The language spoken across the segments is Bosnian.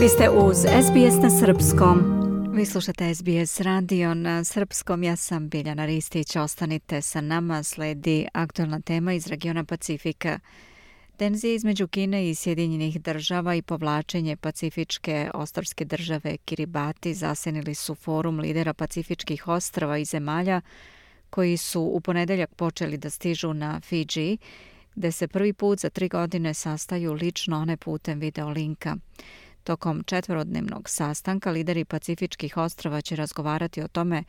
Vi ste uz SBS na Srpskom. Vi slušate SBS radio na Srpskom. Ja sam Biljana Ristić. Ostanite sa nama. Sledi aktualna tema iz regiona Pacifika. Tenzije između Kine i Sjedinjenih država i povlačenje pacifičke ostarske države Kiribati zasenili su forum lidera pacifičkih ostrava i zemalja koji su u ponedeljak počeli da stižu na Fiji, gde se prvi put za tri godine sastaju lično one putem videolinka. Tokom četvorodnevnog sastanka lideri pacifičkih ostrava će razgovarati o tome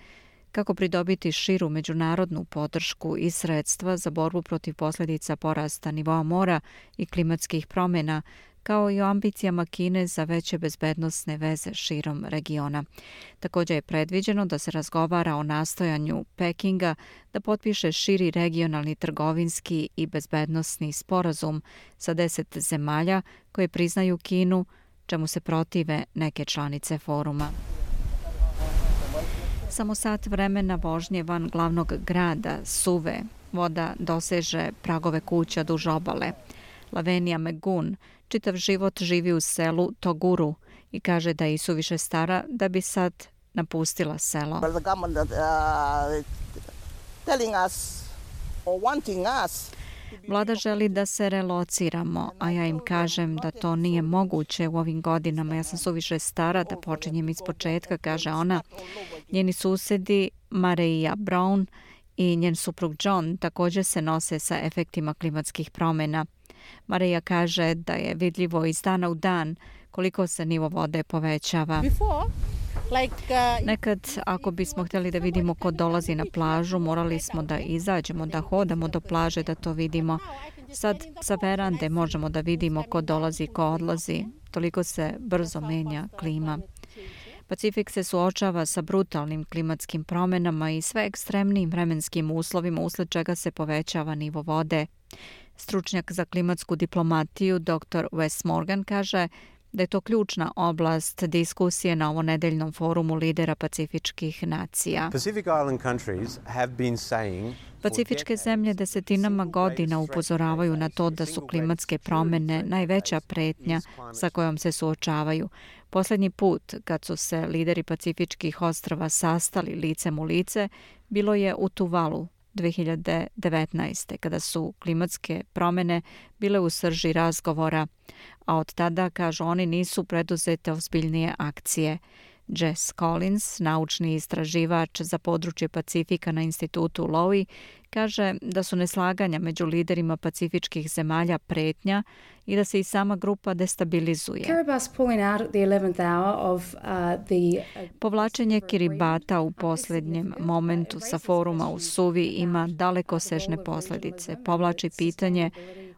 kako pridobiti širu međunarodnu podršku i sredstva za borbu protiv posljedica porasta nivoa mora i klimatskih promjena, kao i o ambicijama Kine za veće bezbednostne veze širom regiona. Također je predviđeno da se razgovara o nastojanju Pekinga da potpiše širi regionalni trgovinski i bezbednostni sporazum sa deset zemalja koje priznaju Kinu, čemu se protive neke članice foruma. Samo sat vremena vožnje van glavnog grada, suve, voda doseže pragove kuća duž obale. Lavenija Megun čitav život živi u selu Toguru i kaže da je više stara da bi sad napustila selo. Uh, Vlada želi da se relociramo, a ja im kažem da to nije moguće u ovim godinama. Ja sam suviše stara da počinjem iz početka, kaže ona. Njeni susedi Maria Brown i njen suprug John također se nose sa efektima klimatskih promjena. Marija kaže da je vidljivo iz dana u dan koliko se nivo vode povećava. Before, Uh, Nekad, ako bismo htjeli da vidimo ko dolazi na plažu, morali smo da izađemo, da hodamo do plaže, da to vidimo. Sad sa verande možemo da vidimo ko dolazi, ko odlazi. Toliko se brzo menja klima. Pacifik se suočava sa brutalnim klimatskim promenama i sve ekstremnim vremenskim uslovima usled čega se povećava nivo vode. Stručnjak za klimatsku diplomatiju dr. Wes Morgan kaže da je to ključna oblast diskusije na ovo nedeljnom forumu lidera pacifičkih nacija. Pacifičke zemlje desetinama godina upozoravaju na to da su klimatske promene najveća pretnja sa kojom se suočavaju. Poslednji put kad su se lideri pacifičkih ostrava sastali licem u lice bilo je u Tuvalu 2019. kada su klimatske promene bile u srži razgovora, a od tada, kažu oni, nisu preduzete ozbiljnije akcije. Jess Collins, naučni istraživač za područje Pacifika na institutu Lowy, kaže da su neslaganja među liderima pacifičkih zemalja pretnja i da se i sama grupa destabilizuje. Uh, Povlačenje Kiribata u posljednjem momentu sa foruma u Suvi ima daleko sežne posljedice. Povlači pitanje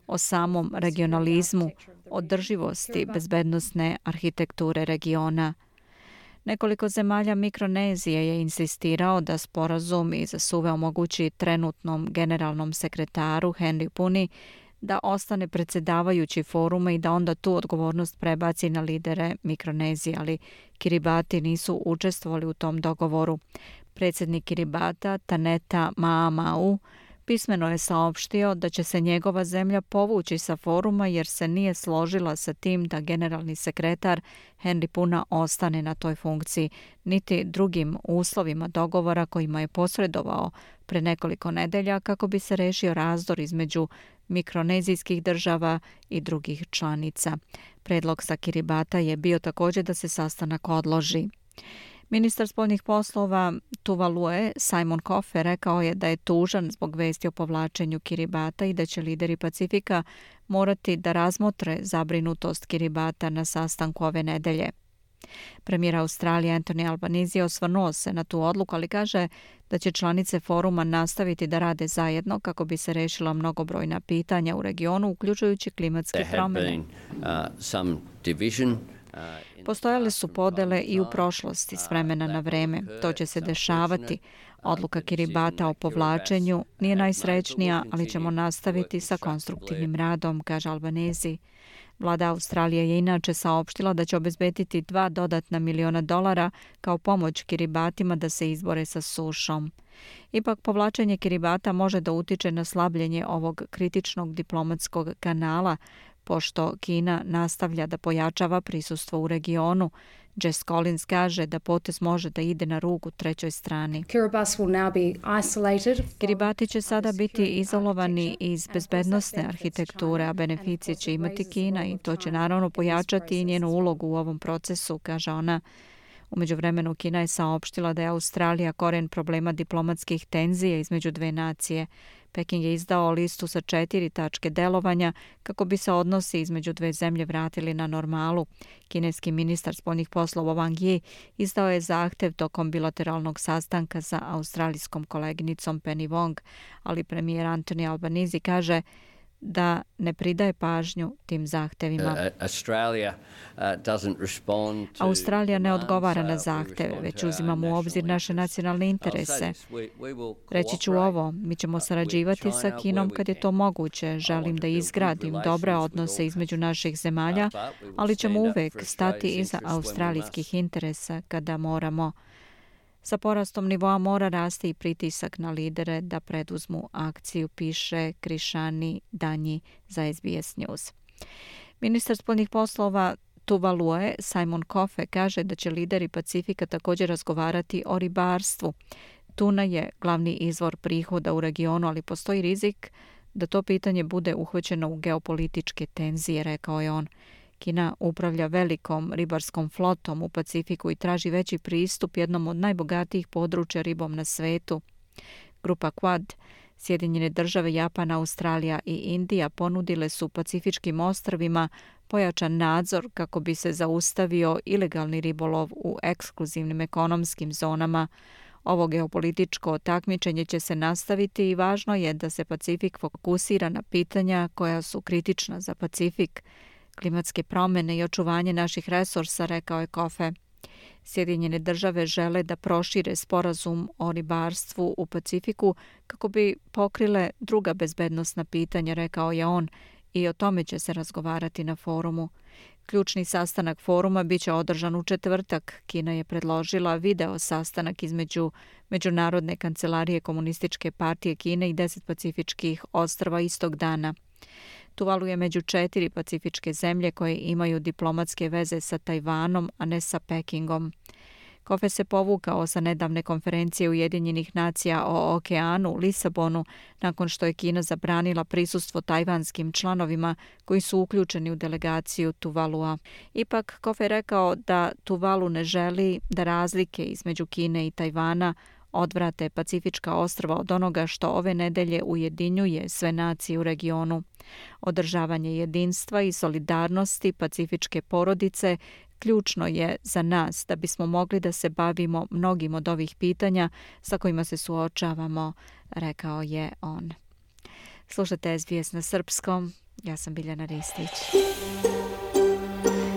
o samom regionalizmu, održivosti bezbednostne arhitekture regiona. Nekoliko zemalja Mikronezije je insistirao da sporazum i za suve omogući trenutnom generalnom sekretaru Henry Puni da ostane predsjedavajući foruma i da onda tu odgovornost prebaci na lidere Mikronezije, ali Kiribati nisu učestvovali u tom dogovoru. Predsjednik Kiribata Taneta Maamau pismeno je saopštio da će se njegova zemlja povući sa foruma jer se nije složila sa tim da generalni sekretar Henry Puna ostane na toj funkciji, niti drugim uslovima dogovora kojima je posredovao pre nekoliko nedelja kako bi se rešio razdor između mikronezijskih država i drugih članica. Predlog sa Kiribata je bio također da se sastanak odloži. Ministar spoljnih poslova Tuvalue Simon Kofe rekao je da je tužan zbog vesti o povlačenju Kiribata i da će lideri Pacifika morati da razmotre zabrinutost Kiribata na sastanku ove nedelje. Premijer Australije Anthony Albanese osvrnuo se na tu odluku, ali kaže da će članice foruma nastaviti da rade zajedno kako bi se rešila mnogobrojna pitanja u regionu, uključujući klimatske promjene. Postojale su podele i u prošlosti s vremena na vreme. To će se dešavati. Odluka Kiribata o povlačenju nije najsrećnija, ali ćemo nastaviti sa konstruktivnim radom, kaže Albanezi. Vlada Australije je inače saopštila da će obezbetiti dva dodatna miliona dolara kao pomoć Kiribatima da se izbore sa sušom. Ipak povlačenje Kiribata može da utiče na slabljenje ovog kritičnog diplomatskog kanala pošto Kina nastavlja da pojačava prisustvo u regionu. Jess Collins kaže da potez može da ide na rugu trećoj strani. Kiribati će sada biti izolovani iz bezbednostne arhitekture, a beneficije će imati Kina i to će naravno pojačati njenu ulogu u ovom procesu, kaže ona. Umeđu vremenu Kina je saopštila da je Australija koren problema diplomatskih tenzija između dve nacije. Peking je izdao listu sa četiri tačke delovanja kako bi se odnosi između dve zemlje vratili na normalu. Kineski ministar spoljnih poslova Wang Yi izdao je zahtev tokom bilateralnog sastanka sa australijskom koleginicom Penny Wong, ali premijer Anthony Albanese kaže da ne pridaje pažnju tim zahtevima. Uh, uh, Australija ne odgovara na zahteve, već uzimamo u obzir naše nacionalne interese. Reći ću ovo, mi ćemo sarađivati sa Kinom kad je to moguće. Želim da izgradim dobre odnose između naših zemalja, ali ćemo uvek stati iza australijskih interesa kada moramo Sa porastom nivoa mora rasti i pritisak na lidere da preduzmu akciju, piše Krišani Danji za SBS News. Ministar spoljnih poslova Tuvalue Simon Kofe kaže da će lideri Pacifika također razgovarati o ribarstvu. Tuna je glavni izvor prihoda u regionu, ali postoji rizik da to pitanje bude uhvaćeno u geopolitičke tenzije, rekao je on. Kina upravlja velikom ribarskom flotom u Pacifiku i traži veći pristup jednom od najbogatijih područja ribom na svetu. Grupa Quad, Sjedinjene države, Japan, Australija i Indija ponudile su pacifičkim ostrvima pojačan nadzor kako bi se zaustavio ilegalni ribolov u ekskluzivnim ekonomskim zonama. Ovo geopolitičko takmičenje će se nastaviti i važno je da se Pacifik fokusira na pitanja koja su kritična za Pacifik, klimatske promjene i očuvanje naših resursa, rekao je Kofe. Sjedinjene države žele da prošire sporazum o ribarstvu u Pacifiku kako bi pokrile druga bezbednostna pitanja, rekao je on, i o tome će se razgovarati na forumu. Ključni sastanak foruma biće održan u četvrtak. Kina je predložila video sastanak između Međunarodne kancelarije Komunističke partije Kine i deset pacifičkih ostrava istog dana. Tuvalu je među četiri pacifičke zemlje koje imaju diplomatske veze sa Tajvanom, a ne sa Pekingom. Kofe se povukao sa nedavne konferencije Ujedinjenih nacija o okeanu u Lisabonu nakon što je Kina zabranila prisustvo tajvanskim članovima koji su uključeni u delegaciju Tuvalua. Ipak Kofe rekao da Tuvalu ne želi da razlike između Kine i Tajvana odvrate Pacifička ostrva od onoga što ove nedelje ujedinjuje sve nacije u regionu. Održavanje jedinstva i solidarnosti pacifičke porodice ključno je za nas da bismo mogli da se bavimo mnogim od ovih pitanja sa kojima se suočavamo, rekao je on. Slušajte SBS na srpskom, ja sam Biljana Ristić.